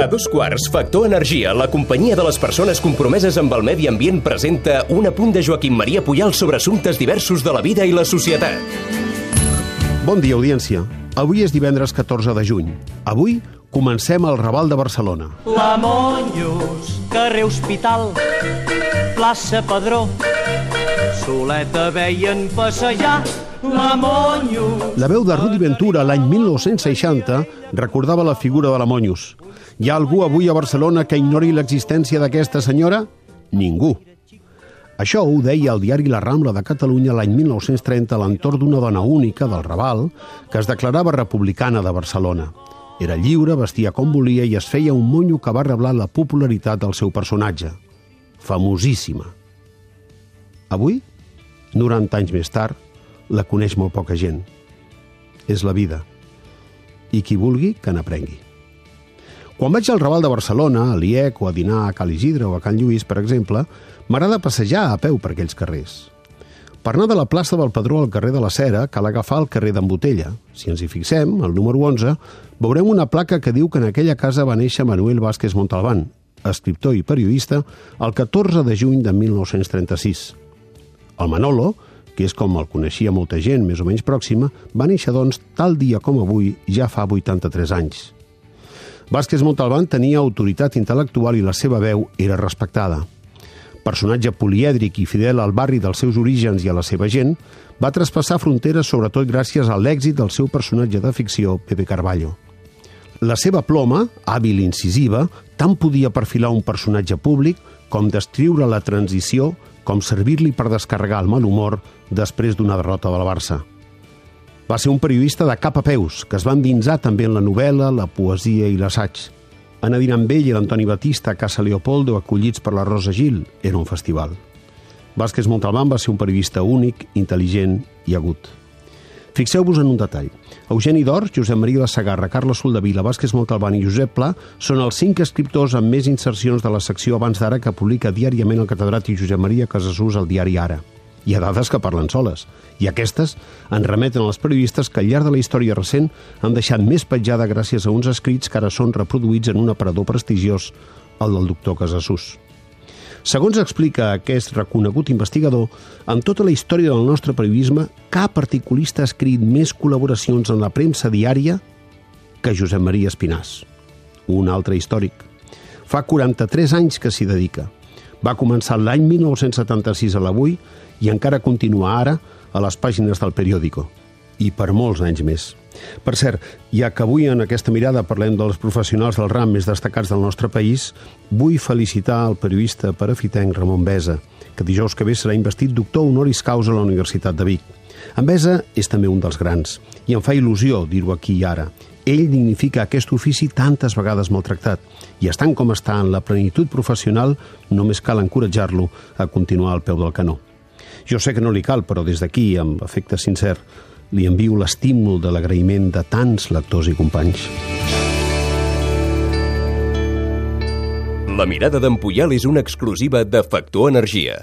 A dos quarts, Factor Energia, la companyia de les persones compromeses amb el medi ambient, presenta un apunt de Joaquim Maria Puyal sobre assumptes diversos de la vida i la societat. Bon dia, audiència. Avui és divendres 14 de juny. Avui comencem el Raval de Barcelona. La Monjos, carrer Hospital, plaça Pedró, Soleta veien passejar la Monjos. La veu de Rudi Ventura l'any 1960 recordava la figura de la Monyos. Hi ha algú avui a Barcelona que ignori l'existència d'aquesta senyora? Ningú. Això ho deia el diari La Rambla de Catalunya l'any 1930 a l'entorn d'una dona única del Raval que es declarava republicana de Barcelona. Era lliure, vestia com volia i es feia un monyo que va reblar la popularitat del seu personatge. Famosíssima. Avui, 90 anys més tard, la coneix molt poca gent. És la vida. I qui vulgui, que n'aprengui. Quan vaig al Raval de Barcelona, a l'IEC o a dinar a Cal Isidre o a Can Lluís, per exemple, m'agrada passejar a peu per aquells carrers. Per anar de la plaça del Padró al carrer de la Cera, cal agafar el carrer d'en Botella. Si ens hi fixem, el número 11, veurem una placa que diu que en aquella casa va néixer Manuel Vázquez Montalbán, escriptor i periodista, el 14 de juny de 1936. El Manolo, que és com el coneixia molta gent més o menys pròxima, va néixer, doncs, tal dia com avui, ja fa 83 anys. Vázquez Montalbán tenia autoritat intel·lectual i la seva veu era respectada. Personatge polièdric i fidel al barri dels seus orígens i a la seva gent, va traspassar fronteres sobretot gràcies a l'èxit del seu personatge de ficció, Pepe Carballo. La seva ploma, hàbil i incisiva, tant podia perfilar un personatge públic com descriure la transició com servir-li per descarregar el mal humor després d'una derrota del Barça. Va ser un periodista de cap a peus, que es va endinsar també en la novel·la, la poesia i l'assaig. Anar a dinar amb ell i l'Antoni Batista a Casa Leopoldo, acollits per la Rosa Gil, era un festival. Vázquez Montalbán va ser un periodista únic, intel·ligent i agut. Fixeu-vos en un detall. Eugeni d'Or, Josep Maria de Sagarra, Carles Soldevila, Vázquez Montalbán i Josep Pla són els cinc escriptors amb més insercions de la secció abans d'ara que publica diàriament el catedràtic Josep Maria Casasús al diari Ara. Hi ha dades que parlen soles, i aquestes en remeten als periodistes que al llarg de la història recent han deixat més petjada gràcies a uns escrits que ara són reproduïts en un aparador prestigiós, el del doctor Casasús. Segons explica aquest reconegut investigador, en tota la història del nostre periodisme, cap articulista ha escrit més col·laboracions en la premsa diària que Josep Maria Espinàs, un altre històric. Fa 43 anys que s'hi dedica. Va començar l'any 1976 a l'Avui i encara continua ara a les pàgines del periòdico. I per molts anys més. Per cert, ja que avui en aquesta mirada parlem dels professionals del ram més destacats del nostre país, vull felicitar el periodista parafitenc Ramon Besa, que dijous que ve serà investit doctor honoris causa a la Universitat de Vic. En Besa és també un dels grans, i em fa il·lusió dir-ho aquí i ara. Ell dignifica aquest ofici tantes vegades maltractat, i estant com està en la plenitud professional, només cal encoratjar-lo a continuar al peu del canó. Jo sé que no li cal, però des d'aquí, amb afecte sincer, li envio l'estímul de l'agraïment de tants lectors i companys. La mirada d'en Puyal és una exclusiva de Factor Energia.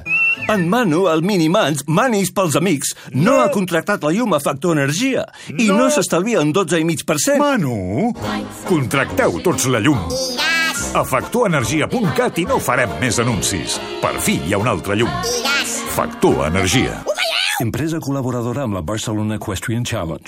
En Manu, el Minimans, manis pels amics, no, ha contractat la llum a Factor Energia i no, No. s'estalvia un 12,5%. Manu, contracteu tots la llum. A factorenergia.cat i no farem més anuncis. Per fi hi ha una altra llum. Factor Energia. Empresa col·laboradora amb la Barcelona Equestrian Challenge.